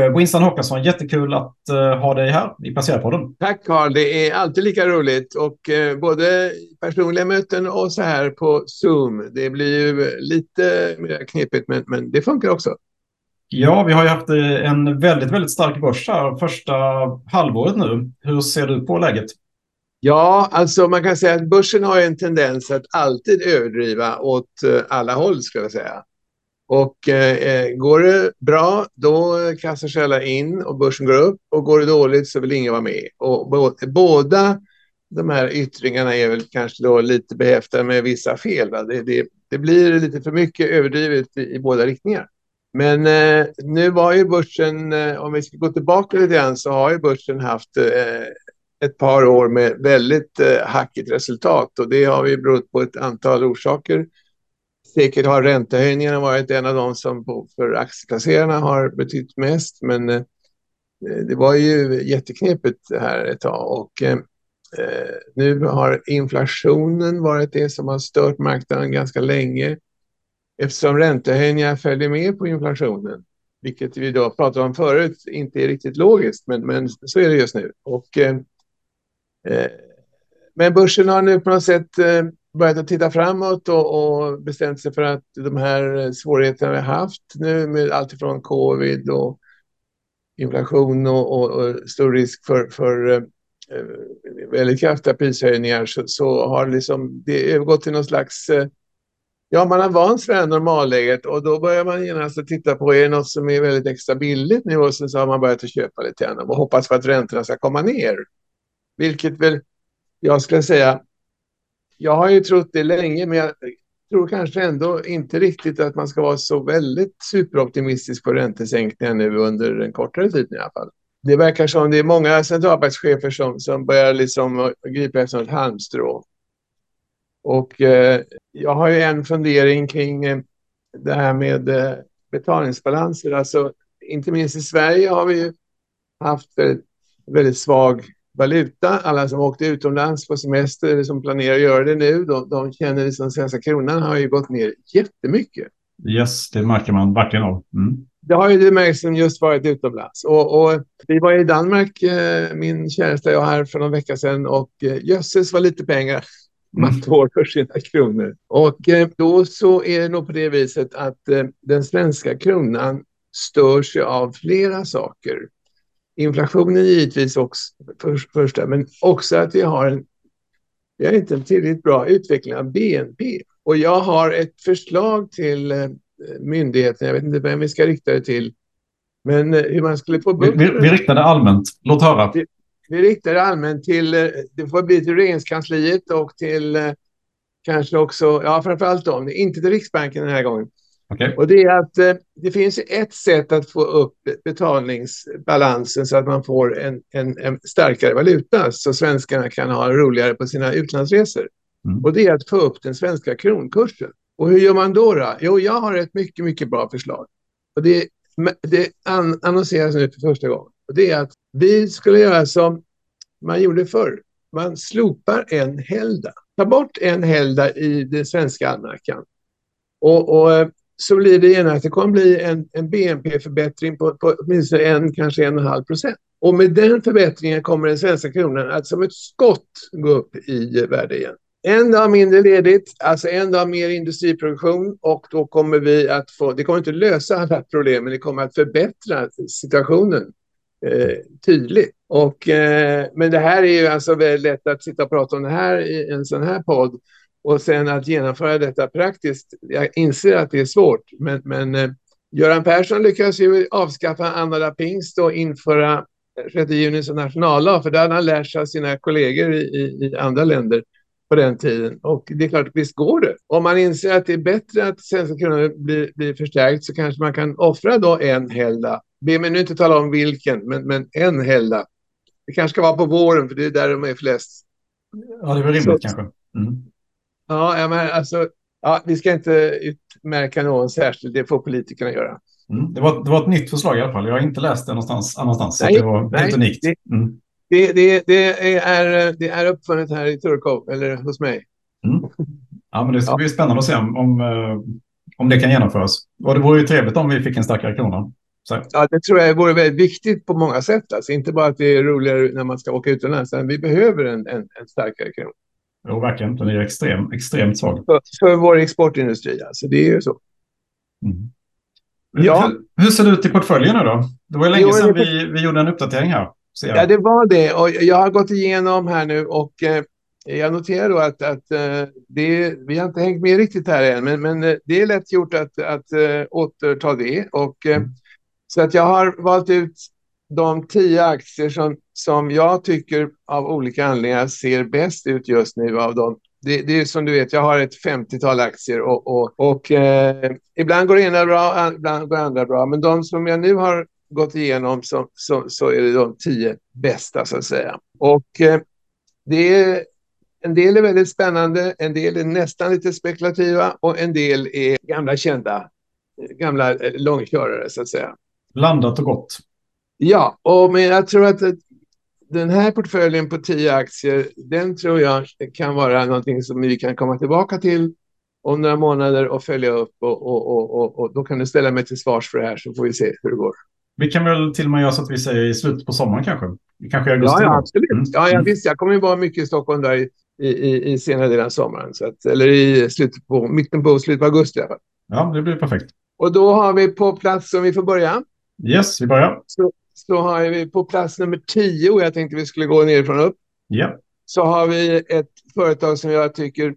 Eh, Winston Håkansson, jättekul att uh, ha dig här i Passerpodden. Tack Carl, det är alltid lika roligt och uh, både personliga möten och så här på Zoom. Det blir ju lite mer knepigt men, men det funkar också. Ja, vi har ju haft en väldigt, väldigt stark börs här första halvåret nu. Hur ser du på läget? Ja, alltså man kan säga att börsen har en tendens att alltid överdriva åt alla håll skulle jag säga. Och eh, eh, går det bra, då kastar sig alla in och börsen går upp. Och går det dåligt så vill ingen vara med. Och båda de här yttringarna är väl kanske då lite behäftade med vissa fel. Det, det, det, blir lite för mycket överdrivet i, i båda riktningar. Men eh, nu var ju börsen, eh, om vi ska gå tillbaka lite grann, så har ju börsen haft eh, ett par år med väldigt eh, hackigt resultat och det har ju berott på ett antal orsaker. Säkert har räntehöjningarna varit en av de som för aktieplacerarna har betytt mest, men eh, det var ju jätteknepigt här ett tag och eh, eh, nu har inflationen varit det som har stört marknaden ganska länge eftersom räntehöjningar följer med på inflationen, vilket vi då pratade om förut inte är riktigt logiskt, men, men så är det just nu. Och, eh, eh men börsen har nu på något sätt eh, börjat att titta framåt och, och bestämt sig för att de här svårigheterna vi har haft nu med allt ifrån covid och inflation och, och, och stor risk för, för eh, eh väldigt kraftiga prishöjningar så, så, har liksom det övergått till någon slags eh, Ja, man har vant sig vid det normalläget och då börjar man genast att titta på är det något som är väldigt extra billigt nu och sen så har man börjat att köpa lite grann och hoppas på att räntorna ska komma ner. Vilket väl jag skulle säga jag har ju trott det länge, men jag tror kanske ändå inte riktigt att man ska vara så väldigt superoptimistisk på räntesänkningar nu under en kortare tid i alla fall. Det verkar som det är många centralbankschefer som, som börjar liksom gripa efter ett halmstrå. Och eh, jag har ju en fundering kring eh, det här med eh, betalningsbalanser. Alltså, inte minst i Sverige har vi ju haft väldigt, väldigt svag valuta. Alla som åkte utomlands på semester eller som planerar att göra det nu, de, de känner liksom svenska kronan har ju gått ner jättemycket. Yes, det märker man verkligen av. Mm. Det har ju du märkt som just varit utomlands. Och, och vi var i Danmark, eh, min käresta och jag här för någon vecka sedan och eh, jösses var lite pengar man mm. får för sina kronor. Och eh, då så är det nog på det viset att den svenska kronan störs av flera saker inflationen givetvis också för, första, men också att vi har en vi har inte en tillräckligt bra utveckling av BNP. Och jag har ett förslag till eh, myndigheten, jag vet inte vem vi ska rikta det till, men eh, hur man skulle få bukt vi, vi, vi riktar det allmänt, låt höra. Vi, vi riktar det allmänt till, eh, det får bli till regeringskansliet och till kanske också, ja framförallt dem, inte till Riksbanken den här gången, Okay. Och det är att eh, det finns ett sätt att få upp betalningsbalansen så att man får en, en, en, starkare valuta så svenskarna kan ha roligare på sina utlandsresor. Mm. Och det är att få upp den svenska kronkursen. Och hur gör man då? då? Jo, jag har ett mycket, mycket bra förslag. Och det, det an, annonseras nu för första gången. Och det är att vi skulle göra som man gjorde förr. Man slopar en helgdag. Ta bort en helgdag i den svenska almanackan. Och, och eh, så blir det gärna att det kommer bli en, en BNP-förbättring på, på åtminstone en, kanske en och en halv procent. Och med den förbättringen kommer den svenska kronan att som ett skott gå upp i värde igen. En dag mindre ledigt, alltså en dag mer industriproduktion och då kommer vi att få, det kommer inte lösa alla problem, men det kommer att förbättra situationen eh, tydligt. Och, eh, men det här är ju alltså väldigt lätt att sitta och prata om det här i en sån här podd. Och sen att genomföra detta praktiskt, jag inser att det är svårt, men, men eh, Göran Persson lyckades ju avskaffa annandag pingst och införa 6 juni som nationaldag, för det hade han lärt sig av sina kollegor i, i, i, andra länder på den tiden. Och det är klart, visst går det. Om man inser att det är bättre att svenska kronan blir, blir förstärkt så kanske man kan offra då en helgdag. Be mig nu inte tala om vilken, men, men en helgdag. Det kanske ska vara på våren, för det är där de är flest. Ja, det är väl rimligt så, kanske. Mm. Ja, men alltså, ja, vi ska inte utmärka någon särskild, det får politikerna göra. Mm. Det, var, det var ett nytt förslag i alla fall. Jag har inte läst det någonstans annanstans. Nej, så det var nej, helt unikt. Mm. Det, det, det, är, det är uppfunnet här i Turkov, eller hos mig. Mm. Ja, men det ska ja. bli spännande att se om, om, eh, om det kan genomföras. Och det vore ju trevligt om vi fick en starkare krona. Så. Ja, det tror jag vore väldigt viktigt på många sätt. Alltså, inte bara att det är roligare när man ska åka utomlands, utan vi behöver en, en, en starkare krona. Jo, verkligen. Den är extrem, extremt svag. För, för vår exportindustri, alltså. Det är ju så. Mm. Ja. Hur, hur, ser det ut i portföljen nu då? Det var ju länge sedan vi, vi gjorde en uppdatering här. Ja, det var det. Och jag har gått igenom här nu och eh, jag noterar då att, att uh, det, vi har inte hängt med riktigt här än, men, men uh, det är lätt gjort att, att uh, återta det. Och, mm. Så att jag har valt ut de tio aktier som, som jag tycker av olika anledningar ser bäst ut just nu av dem. Det, det är som du vet, jag har ett 50-tal aktier och, och, och eh, ibland går det ena bra, ibland går det andra bra. Men de som jag nu har gått igenom så, så, så är det de tio bästa så att säga. Och eh, det är en del är väldigt spännande, en del är nästan lite spekulativa och en del är gamla kända, gamla eh, långkörare så att säga. Blandat och gott. Ja, och men jag tror att den här portföljen på tio aktier, den tror jag kan vara någonting som vi kan komma tillbaka till om några månader och följa upp och, och, och, och, då kan du ställa mig till svars för det här så får vi se hur det går. Vi kan väl till och med göra så att vi säger i slutet på sommaren kanske? Kanske i augusti? Ja, ja absolut. Mm. Ja, ja, visst. Jag kommer ju vara mycket i Stockholm där i i, i, i senare delen av sommaren. Så att, eller i slutet på, mitten på slutet på augusti i alla fall. Ja, det blir perfekt. Och då har vi på plats, om vi får börja. Yes, vi börjar. Så, så har vi på plats nummer tio, och jag tänkte vi skulle gå nerifrån upp. Ja. Så har vi ett företag som jag tycker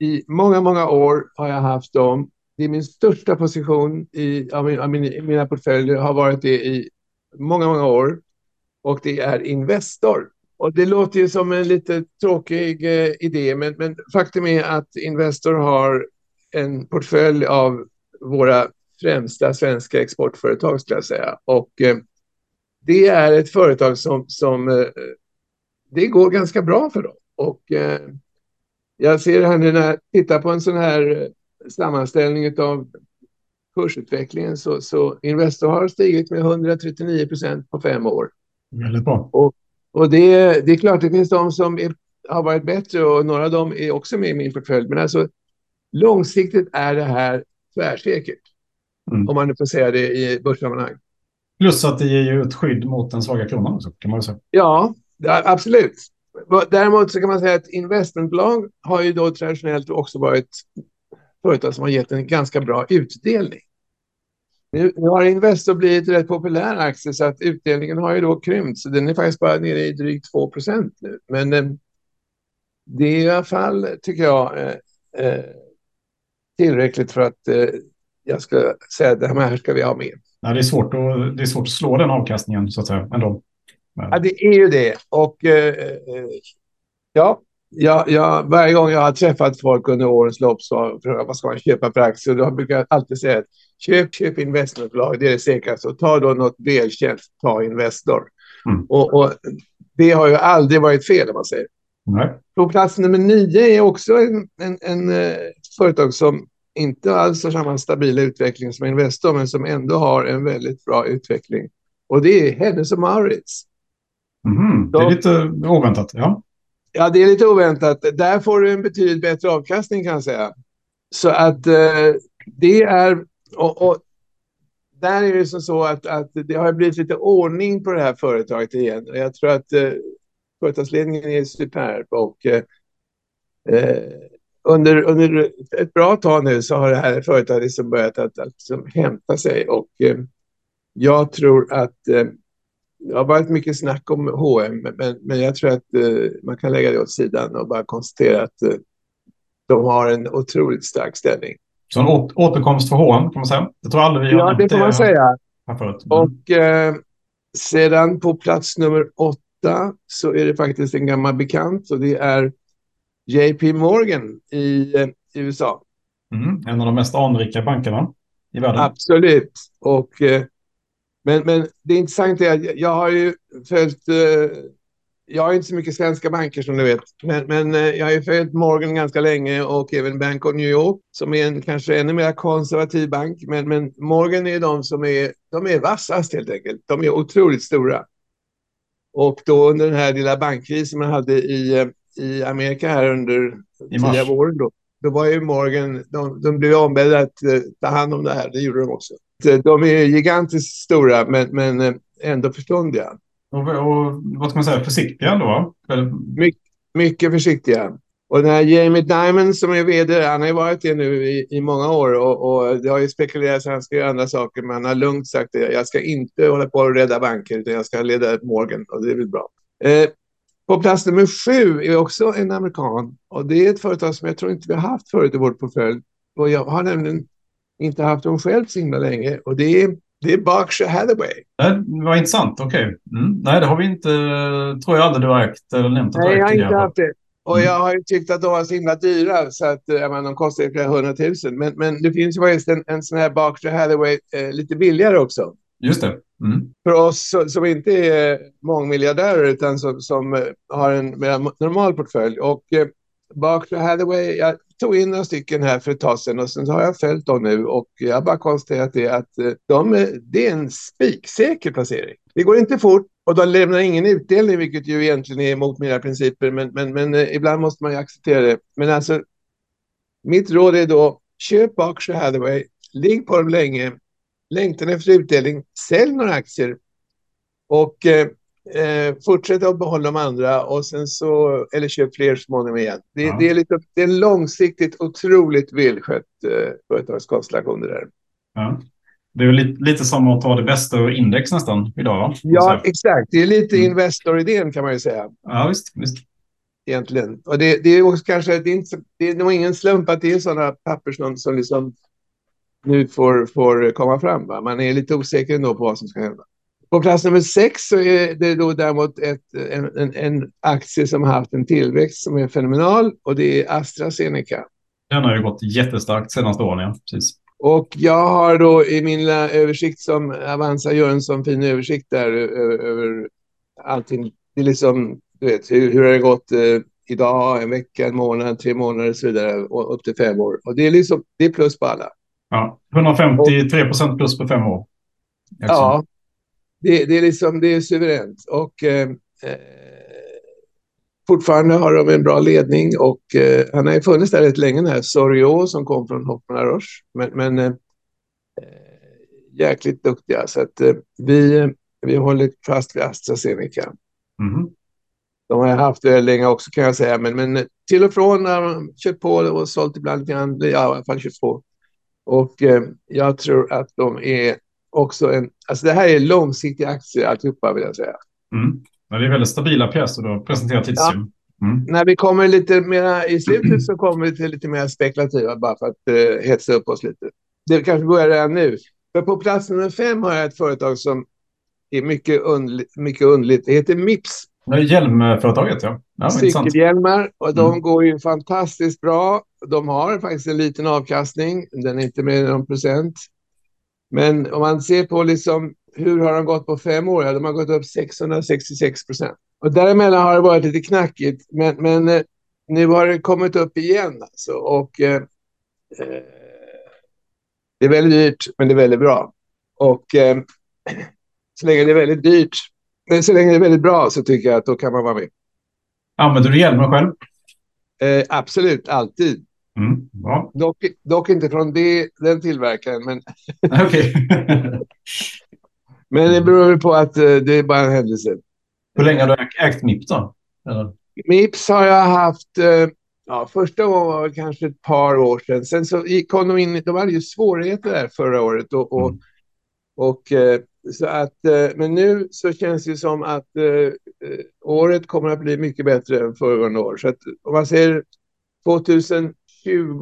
i många, många år har jag haft dem. Det är min största position i, av, min, av mina portföljer, har varit det i många, många år. Och det är Investor. Och det låter ju som en lite tråkig eh, idé, men, men faktum är att Investor har en portfölj av våra främsta svenska exportföretag, skulle jag säga. Och eh, det är ett företag som, som eh, det går ganska bra för dem. Och eh, jag ser här nu när jag tittar på en sån här sammanställning av kursutvecklingen så, så Investor har stigit med 139 procent på fem år. Väldigt bra. Och och det, det är klart, det finns de som är, har varit bättre och några av dem är också med i min portfölj. Men alltså långsiktigt är det här tvärsäkert. Mm. Om man nu får säga det i börssammanhang. Plus att det ger ju ett skydd mot den svaga kronan också, kan man säga. Ja, absolut. Däremot så kan man säga att investmentbolag har ju då traditionellt också varit företag som har gett en ganska bra utdelning. Nu, nu har Investor blivit rätt populär aktie så att utdelningen har ju då krympt så den är faktiskt bara nere i drygt 2 nu. Men eh, det är i alla fall, tycker jag, eh, eh, tillräckligt för att eh, jag ska säga att det här ska vi ha med. Ja, det, är svårt att, det är svårt att slå den avkastningen så att säga ändå. Ja, det är ju det. Och eh, eh, ja, Ja, ja, varje gång jag har träffat folk under årens lopp så frågar vad ska man köpa för aktier? Då brukar jag alltid säga att köp, köp investmentbolag, det är det säkraste. Och ta då något välkänt, ta Investor. Mm. Och, och, det har ju aldrig varit fel om man säger. Nej. På plats nummer nio är också en, en, en, ett företag som inte alls har samma stabila utveckling som Investor, men som ändå har en väldigt bra utveckling. Och det är Hennes och Mauritz. Mm, det är lite oväntat, ja. Ja, det är lite oväntat. Där får du en betydligt bättre avkastning kan jag säga. Så att eh, det är... Och, och, där är det som så att, att det har blivit lite ordning på det här företaget igen. Och jag tror att eh, företagsledningen är superb och eh, eh under, under ett bra tag nu så har det här företaget liksom börjat att, att liksom hämta sig och eh, jag tror att eh, det har varit mycket snack om H&M, men, men jag tror att eh, man kan lägga det åt sidan och bara konstatera att eh, de har en otroligt stark ställning. Så en återkomst för H&M kan man säga? Det tror aldrig vi Ja, det får man säga. Mm. Och eh, sedan på plats nummer åtta så är det faktiskt en gammal bekant och det är JP Morgan i, eh, i USA. Mm, en av de mest anrika bankerna i världen. Absolut. Och eh, men, men det intressanta är att jag har ju följt, eh, jag har inte så mycket svenska banker som du vet, men, men jag har ju följt Morgan ganska länge och även Bank of New York som är en kanske ännu mer konservativ bank. Men, men Morgan är de som är, de är vassast helt enkelt. De är otroligt stora. Och då under den här lilla bankkrisen man hade i, i Amerika här under tio åren då, då var ju Morgan, de, de blev ombedda att ta hand om det här, det gjorde de också. de är gigantiskt stora men, men ändå förståndiga. Och, och vad ska man säga, försiktiga ändå? My, mycket försiktiga. Och den här Jamie Dimon som är vd, han har ju varit det nu i, i många år och, och, det har ju spekulerats att han ska göra andra saker, men han har lugnt sagt det. Jag ska inte hålla på och rädda banker, utan jag ska leda Morgan och det är väl bra. Eh, på plats nummer sju är också en amerikan och det är ett företag som jag tror inte vi har haft förut i vår portfölj. Och jag har nämligen inte haft dem själv så himla länge och det är, det är Berkshire Hathaway. Det var intressant, okej. Okay. Mm. Nej, det har vi inte, tror jag aldrig du har ägt eller nämnt Nej, jag har inte haft det. Och jag har ju tyckt att de var så himla dyra så att jag menar, de kostar ju flera hundratusen. Men, men det finns ju faktiskt en, en sån här Berkshire Hathaway eh, lite billigare också. Just det. Mm. För oss som inte är eh, mångmiljardärer utan som, som eh, har en mer normal portfölj. Och eh, Berkshire Hathaway, jag tog in några stycken här för ett tag sedan och sen har jag följt dem nu och jag bara konstaterat det att eh, de, det är en spiksäker placering. Det går inte fort och de lämnar ingen utdelning, vilket ju egentligen är emot mina principer, men, men, men eh, ibland måste man ju acceptera det. Men alltså, mitt råd är då, köp Berkshire Hathaway, ligg på dem länge, längtan efter utdelning, sälj några aktier och eh, eh, fortsätt att behålla de andra och sen så, eller köp fler småningom igen. Det, ja. det, är lite, det är en långsiktigt otroligt välskött eh, företagskonstellation det där. Ja. Det är lite, lite som att ta det bästa ur index nästan idag. Ja, exakt. Det är lite mm. Investor-idén kan man ju säga. Ja, visst. visst. Egentligen. Och det, det är också kanske, det är, inte, det är nog ingen slump att det är sådana papper som, som liksom nu får, får komma fram. Va? Man är lite osäker ändå på vad som ska hända. På plats nummer sex så är det då däremot ett, en, en, en aktie som har haft en tillväxt som är fenomenal och det är AstraZeneca. Den har ju gått jättestarkt senaste åren. Ja. Precis. Och jag har då i min översikt som Avanza gör en sån fin översikt där över, över allting. Det är liksom, du vet, hur, hur har det gått eh, idag, en vecka, en månad, tre månader och så vidare, och upp till fem år. Och det är liksom, det är plus på alla. Ja, 153 procent plus på fem år. Ja, det, det, är liksom, det är suveränt. Och eh, eh, fortfarande har de en bra ledning och eh, han har ju funnits där rätt länge, den här Sorio som kom från Hoffman Roche. Men, men eh, jäkligt duktiga. Så att eh, vi, vi håller fast vid AstraZeneca. Mm. De har jag haft väldigt länge också kan jag säga, men, men till och från har de kört på och sålt ibland ja, i alla fall kört på. Och eh, jag tror att de är också en, alltså det här är långsiktiga aktier alltihopa vill jag säga. Mm. Ja, det är väldigt stabila pjäser du har presenterat hittills. Ja. Mm. När vi kommer lite mer i slutet så kommer vi till lite mer spekulativa bara för att uh, hetsa upp oss lite. Det kanske börjar redan nu. För på plats nummer fem har jag ett företag som är mycket, undligt, mycket underligt. Det heter Mips. Hjälmföretaget, ja. Ja Cykelhjälmar. Och de mm. går ju fantastiskt bra. De har faktiskt en liten avkastning. Den är inte mer än någon procent. Men om man ser på liksom hur har de gått på fem år? Ja, de har gått upp 666 procent. Och däremellan har det varit lite knackigt, men, men eh, nu har det kommit upp igen. Alltså, och eh, eh, det är väldigt dyrt, men det är väldigt bra. Och eh, så länge det är väldigt dyrt, men så länge det är väldigt bra så tycker jag att då kan man vara med. Använder du hjälmen själv? Eh, absolut, alltid. Mm, dock, dock, inte från det, den tillverkaren, men... Men det beror på att uh, det är bara en händelse. Hur länge har du ägt Mips då? Eller? Mips har jag haft, uh, ja, första gången var det kanske ett par år sedan. Sen så kom de in, de hade ju svårigheter där förra året och, och, mm. och uh, så att, men nu så känns det som att året kommer att bli mycket bättre än föregående år. Så att om man ser 2020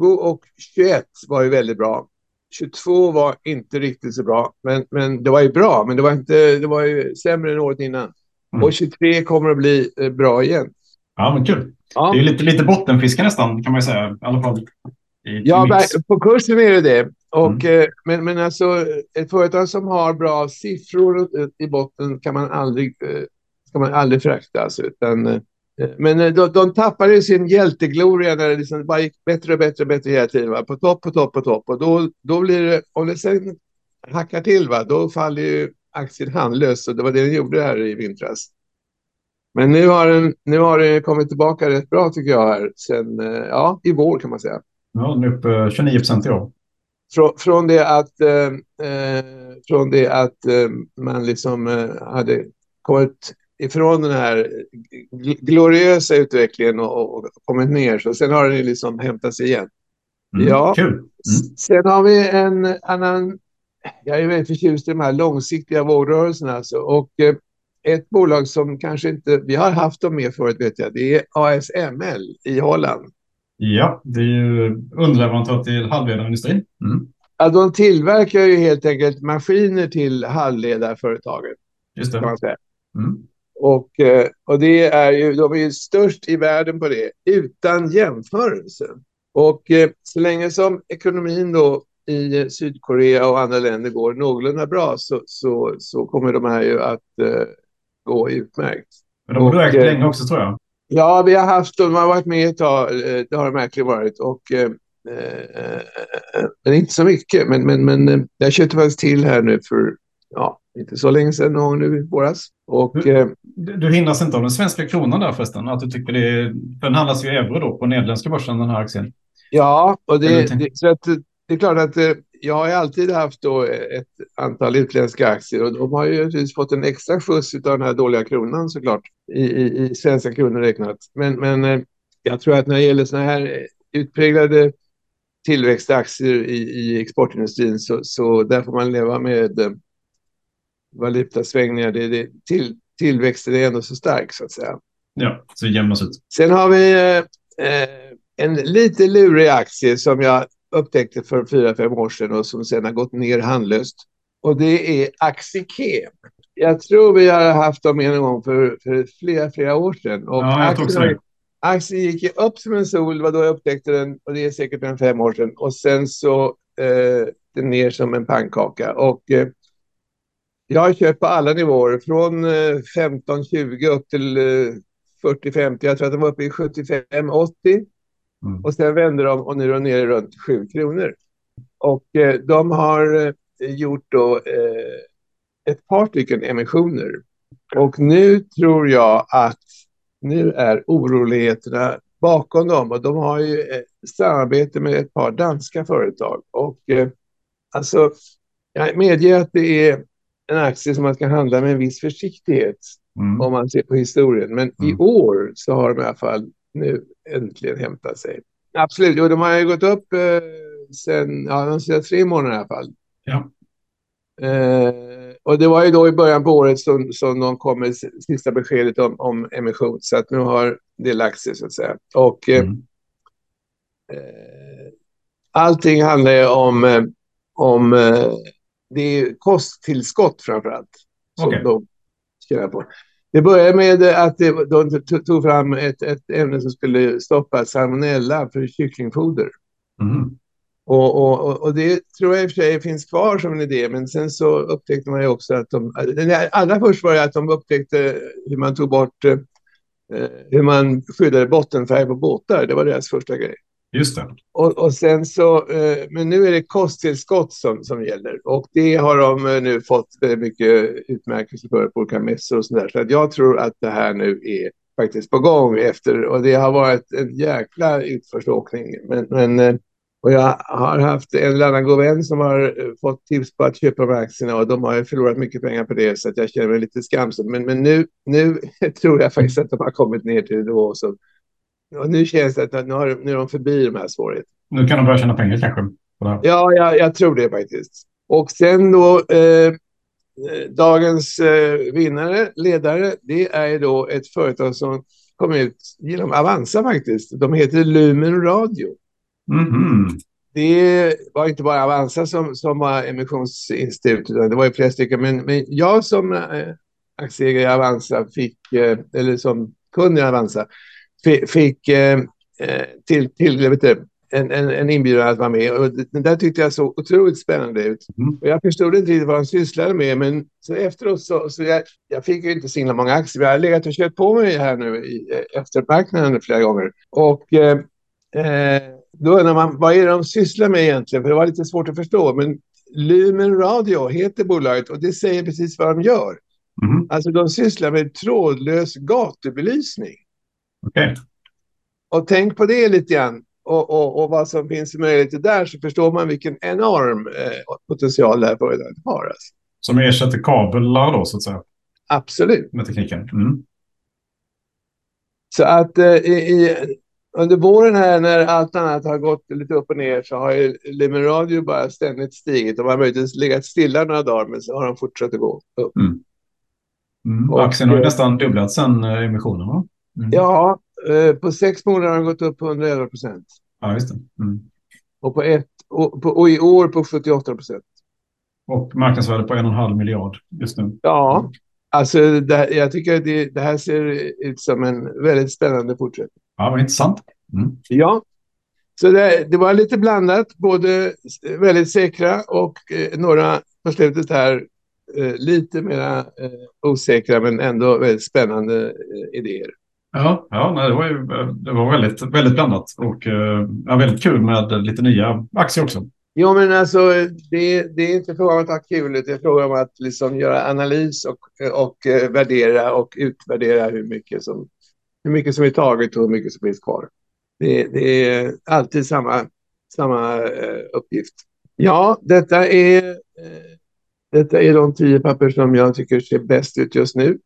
och 2021 var ju väldigt bra. 22 var inte riktigt så bra, men, men det var ju bra, men det var, inte, det var ju sämre än året innan. Mm. Och 23 kommer att bli eh, bra igen. Ja, men kul. Ja. Det är lite, lite bottenfiske nästan, kan man ju säga. I alla fall. I, ja, på kursen är det det. Och, mm. eh, men, men alltså, ett företag som har bra siffror i botten kan man aldrig, eh, ska man aldrig förakta. Alltså, utan, eh, men eh, de, de tappade sin hjältegloria när det liksom bara gick bättre och bättre och bättre hela tiden. Va? På topp, på topp, på topp. Och då, då blir det, om det sen hackar till, va? då faller ju aktien handlös. Och det var det den gjorde här i vintras. Men nu har den, nu har den kommit tillbaka rätt bra tycker jag här. Sen, eh, ja, i vår kan man säga. Ja, den är uppe 29 procent i år. Frå, från det att, eh, eh från det att eh, man liksom eh, hade kommit ifrån den här gloriösa utvecklingen och, och kommit ner. Så sen har den liksom hämtat sig igen. Mm, ja. Kul. Mm. Sen har vi en annan... Jag är väldigt förtjust i de här långsiktiga vårdrörelserna. Alltså. Och eh, ett bolag som kanske inte... Vi har haft dem med förut, vet jag. Det är ASML i Holland. Ja, det är ju underleverantör till halvledarindustrin. Mm. Ja, de tillverkar ju helt enkelt maskiner till halvledarföretaget. Just det. Kan man säga. Mm. Och, eh, och det är ju, de är ju störst i världen på det, utan jämförelse. Och eh, så länge som ekonomin då i Sydkorea och andra länder går någorlunda bra så, så, så kommer de här ju att uh, gå utmärkt. Men de har räckt länge också tror jag. Ja, vi har haft, de har varit med ett tag, det har de verkligen varit. Och, uh, men inte så mycket. Men, men, men jag köpte faktiskt till här nu för ja, inte så länge sedan, någon nu i våras. Och, du, eh, du hindras inte av den svenska kronan där förresten? Att du tycker det är, den handlas ju i euro då på nederländska börsen, den här aktien. Ja, och det, det, så att, det är klart att eh, jag har alltid haft då ett antal utländska aktier och de har ju fått en extra skjuts av den här dåliga kronan såklart i, i, i svenska kronor räknat. Men, men eh, jag tror att när det gäller sådana här utpräglade tillväxtaktier i, i exportindustrin så, så där får man leva med valutasvängningar. Det, det, till, tillväxten är ändå så stark så att säga. Ja, så jämnas ut. Sen har vi eh, en lite lurig aktie som jag upptäckte för fyra, fem år sedan och som sedan har gått ner handlöst. Och det är Axikem. Jag tror vi har haft dem en gång för, för flera, flera år sedan. Och ja, aktien, aktien gick upp som en sol, det var då jag upptäckte den och det är säkert en fem år sedan. Och sen så eh, den ner som en pannkaka. Och eh, jag har köpt på alla nivåer, från 15-20 eh, upp till 40-50. Eh, jag tror att de var uppe i 75-80. Mm. Och sen vände de och nu är de nere runt 7 kronor. Och eh, de har eh, gjort då eh, ett par stycken emissioner. Och nu tror jag att nu är oroligheterna bakom dem. Och de har ju eh, samarbete med ett par danska företag. Och alltså, jag medger att det är en aktie som man ska handla med en viss försiktighet mm. om man ser på historien. Men mm. i år så har de i alla fall nu äntligen hämtat sig. Absolut, jo, de har ju gått upp eh, sen, ja, de senaste tre månader i alla fall. Ja. Eh, och det var ju då i början på året som, som de kom med sista beskedet om, om emission. Så att nu har det lagt sig så att säga. Och eh, mm. eh, allting handlar ju om, eh, om eh, det är kosttillskott framför allt. Som okay. de tjänar på. Det började med att de tog fram ett, ett ämne som skulle stoppa salmonella för kycklingfoder. Mm. Och, och, och, det tror jag i och för sig finns kvar som en idé, men sen så upptäckte man ju också att de... Allra först var det att de upptäckte hur man tog bort eh, hur man skyddade bottenfärg på båtar. Det var deras första grej. Just det. Och, och sen så, eh, men nu är det kosttillskott som, som gäller och det har de eh, nu fått eh, mycket utmärkelse för på olika mässor och sådär. Så att jag tror att det här nu är faktiskt på gång efter och det har varit en jäkla utförsåkning. Men, men eh, och jag har haft en eller annan god vän som har eh, fått tips på att köpa de här aktierna och de har ju förlorat mycket pengar på det så att jag känner mig lite skamsen. Men, men nu, nu tror jag faktiskt att de har kommit ner till det nivå som och nu känns det att nu, har, nu är de förbi de här svårigheterna. Nu kan de börja tjäna pengar kanske? Ja, jag, jag tror det faktiskt. Och sen då eh, dagens eh, vinnare, ledare, det är då ett företag som kom ut genom Avanza faktiskt. De heter Lumen Radio. Mm -hmm. Det var inte bara Avanza som, som var emissionsinstitut, utan det var ju flera stycken. Men, men jag som eh, aktieägare i Avanza fick, eh, eller som kund i Avanza, fick eh, eh, till, till vet du, en, en, en, inbjudan att vara med. Och det där tyckte jag såg otroligt spännande ut. Mm. Och jag förstod inte riktigt vad de sysslade med, men så efteråt så, så jag, jag fick ju inte så himla många aktier. Jag har legat och köpt på mig här nu i eftermarknaden flera gånger. Och eh, eh, då undrar man, vad är det de sysslar med egentligen? För det var lite svårt att förstå. Men Lumen Radio heter bolaget och det säger precis vad de gör. Mm. Alltså de sysslar med trådlös gatubelysning. Okay. Och tänk på det lite grann. och, och, och vad som finns möjligheter där så förstår man vilken enorm eh, potential det här företaget har. Alltså. Som ersätter kablar då så att säga? Absolut. Med tekniken. Mm. Så att eh, i, under våren här när allt annat har gått lite upp och ner så har ju Limen Radio bara ständigt stigit. De har möjligtvis legat stilla några dagar men så har de fortsatt att gå upp. Mm. Mm. Och, Aktien har ju nästan dubblats sedan eh, emissionen va? Mm. Ja, eh, på sex månader har den gått upp på 111 procent. Ja, just det. Mm. Och, på ett, och, på, och i år på 78 procent. Och marknadsvärde på en och en halv miljard just nu. Ja, alltså det, jag tycker att det, det, här ser ut som en väldigt spännande fortsättning. Ja, vad intressant. Mm. Ja, så det, det, var lite blandat, både väldigt säkra och eh, några på slutet här eh, lite mera eh, osäkra men ändå väldigt spännande eh, idéer. Ja, ja nej, det var, ju, det var väldigt, väldigt blandat och eh, ja, väldigt kul med lite nya aktier också. Jo, men alltså det, det är inte fråga om att ha kul, det är fråga om att liksom göra analys och, och eh, värdera och utvärdera hur mycket som, hur mycket som är taget och hur mycket som finns kvar. Det, det är alltid samma, samma uh, uppgift. Ja, detta är, detta är de tio papper som jag tycker ser bäst ut just nu.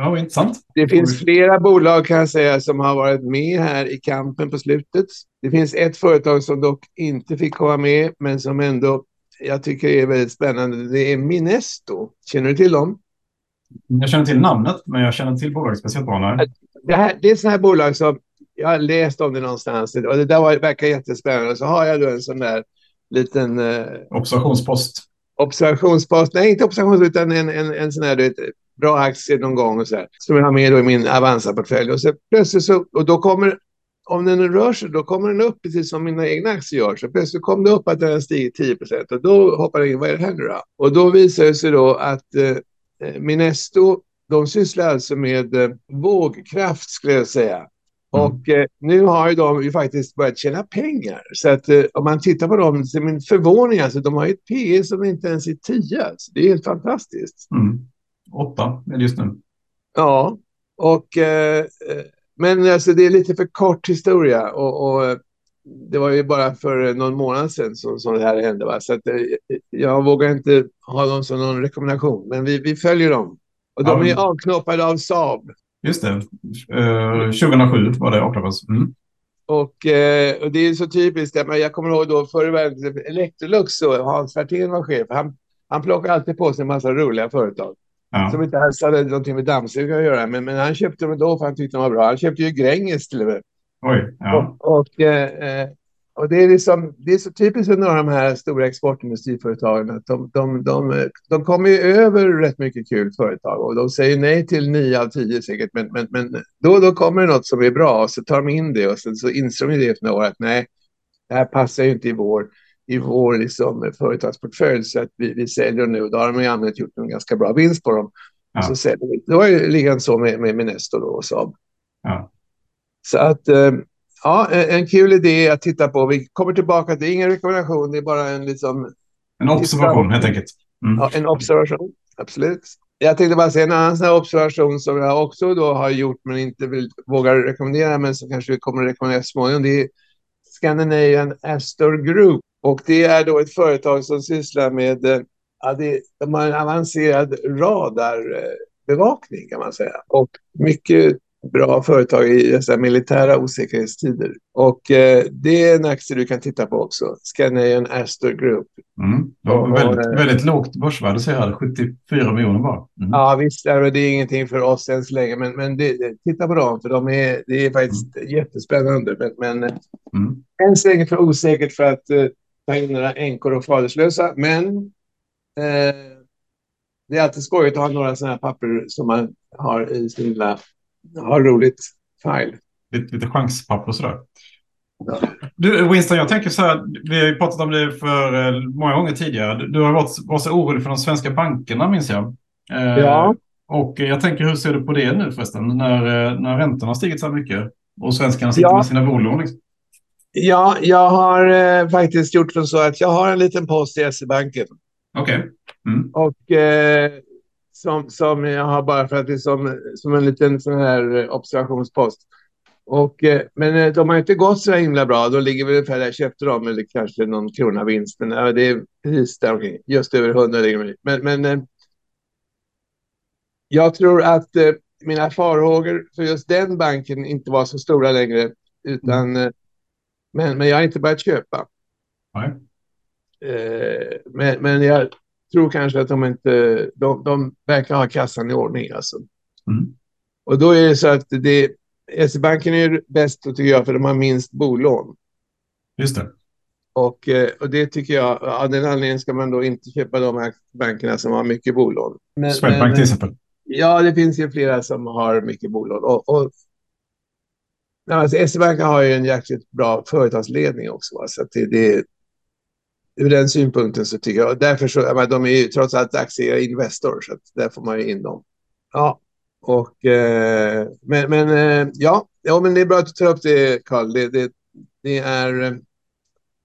Ja, intressant. Det finns flera bolag kan jag säga som har varit med här i kampen på slutet. Det finns ett företag som dock inte fick komma med, men som ändå jag tycker är väldigt spännande. Det är Minesto. Känner du till dem? Jag känner till namnet, men jag känner till bolaget speciellt bra. Det, här, det är sådana här bolag som jag har läst om det någonstans och det där var, verkar jättespännande. Så har jag då en sån där liten... Eh, observationspost. Observationspost. Nej, inte observationspost, utan en, en, en sån här du vet, bra aktier någon gång och så här. Som jag har med då i min Avanza-portfölj. Och så plötsligt så, och då kommer, om den rör sig, då kommer den upp precis som mina egna aktier gör. Så plötsligt kom det upp att den har stigit 10 procent och då hoppar jag in, vad är det här nu då? Och då visar det sig då att eh, Minesto, de sysslar alltså med eh, vågkraft skulle jag säga. Mm. Och eh, nu har ju de ju faktiskt börjat tjäna pengar. Så att eh, om man tittar på dem, så är min förvåning alltså, de har ju ett P som inte ens är 10. Alltså. Det är helt fantastiskt. Mm. Åtta är det just nu. Ja, och, eh, men alltså, det är lite för kort historia. Och, och, det var ju bara för någon månad sedan som, som det här hände. Va? Så att, eh, jag vågar inte ha dem som någon rekommendation, men vi, vi följer dem. Och de ja, är avknoppade av Saab. Just det. Uh, 2007 var det avknoppades. Mm. Och, eh, och, det är så typiskt. Jag kommer ihåg då förr i världen Electrolux och Hans Werthén var chef. Han, han plockade alltid på sig en massa roliga företag. Ja. Som inte alls hade någonting med dammsugare att göra. Men, men han köpte dem då för han tyckte de var bra. Han köpte ju Gränges till och med. Oj, ja. Och, och, eh, och det, är liksom, det är så typiskt för några av de här stora exportindustriföretagen att de, de, de, de kommer ju över rätt mycket kul företag och de säger nej till nio av tio säkert. Men, men, men då, då kommer det något som är bra och så tar de in det och sen så inser de det efter några år att nej, det här passar ju inte i vår i vår liksom, företagsportfölj så att vi, vi säljer nu. Då har de i allmänhet gjort en ganska bra vinst på dem. Ja. så säljer vi. Det var ju liggande så med, med, med Nestor och Saab. Ja. Så att eh, ja, en, kul idé att titta på. Vi kommer tillbaka. Det är ingen rekommendation. Det är bara en liksom. En observation helt enkelt. Mm. Ja, en observation. Absolut. Jag tänkte bara säga en annan sån observation som jag också då har gjort men inte vill, vågar rekommendera men som kanske vi kommer att rekommendera småningom. Det är Scandinavian Astor Group. Och det är då ett företag som sysslar med, eh, ja, det, de har en avancerad radarbevakning kan man säga. Och mycket bra företag i dessa militära osäkerhetstider. Och eh, det är en aktie du kan titta på också. Scandinavian Astor Group. Mm. Ja, och, väldigt, och, väldigt lågt börsvärde säger jag. 74 miljoner bara. Mm. Ja visst, det är ingenting för oss än så länge. Men, men det, titta på dem för de är, det är faktiskt mm. jättespännande. Men, men mm. än så länge för osäkert för att eh, ta in några änkor och faderslösa. Men eh, det är alltid skojigt att ha några sådana här papper som man har i sin lilla, har roligt file. Lite, lite chanspapper och sådär. Ja. Du, Winston, jag tänker så här, vi har ju pratat om det för eh, många gånger tidigare. Du har varit, varit så orolig för de svenska bankerna, minns jag. Eh, ja. Och jag tänker, hur ser du på det nu förresten, när, eh, när räntorna har stigit så här mycket och svenskarna sitter ja. med sina bolån? Liksom? Ja, jag har eh, faktiskt gjort så att jag har en liten post i SE-banken. Okej. Okay. Mm. Och eh, som, som jag har bara för att det är som, som en liten sån här observationspost. Och, eh, men eh, de har inte gått så himla bra. De ligger väl ungefär där jag köpte dem, eller kanske någon krona vinst. Men ja, det är precis där omkring. Just över 100 ligger de Men, men eh, jag tror att mina farhågor för just den banken inte var så stora längre. Utan, mm. Men, men jag har inte börjat köpa. Nej. Eh, men, men jag tror kanske att de inte... De, de verkar ha kassan i ordning alltså. Mm. Och då är det så att det... SE-banken är bäst tycker jag för de har minst bolån. Just det. Och, eh, och det tycker jag, av den anledningen ska man då inte köpa de här bankerna som har mycket bolån. Swedbank till exempel. Ja, det finns ju flera som har mycket bolån. Och, och, alltså, SE-banken har ju en jäkligt bra företagsledning också. Va? Så det, det, ur den synpunkten så tycker jag, därför så, men de är ju trots allt aktieägare Investor, så där får man ju in dem. Ja, och eh, men, men eh, ja, ja, men det är bra att du tar upp det, Carl. Det, det, det är eh,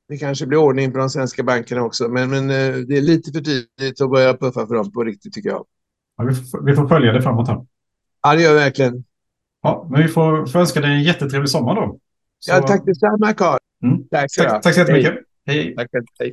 det kanske blir ordning på de svenska bankerna också, men, men eh, det är lite för tidigt att börja puffa för dem på riktigt tycker jag. Ja, vi, får, vi får följa det framåt här. Ja, det gör vi verkligen. Ja, men vi får, får önska dig en jättetrevlig sommar då. Så... Ja, tack detsamma, Carl. Mm. Tack, tack, tack så jättemycket. Hej. Hej. Tack, hej.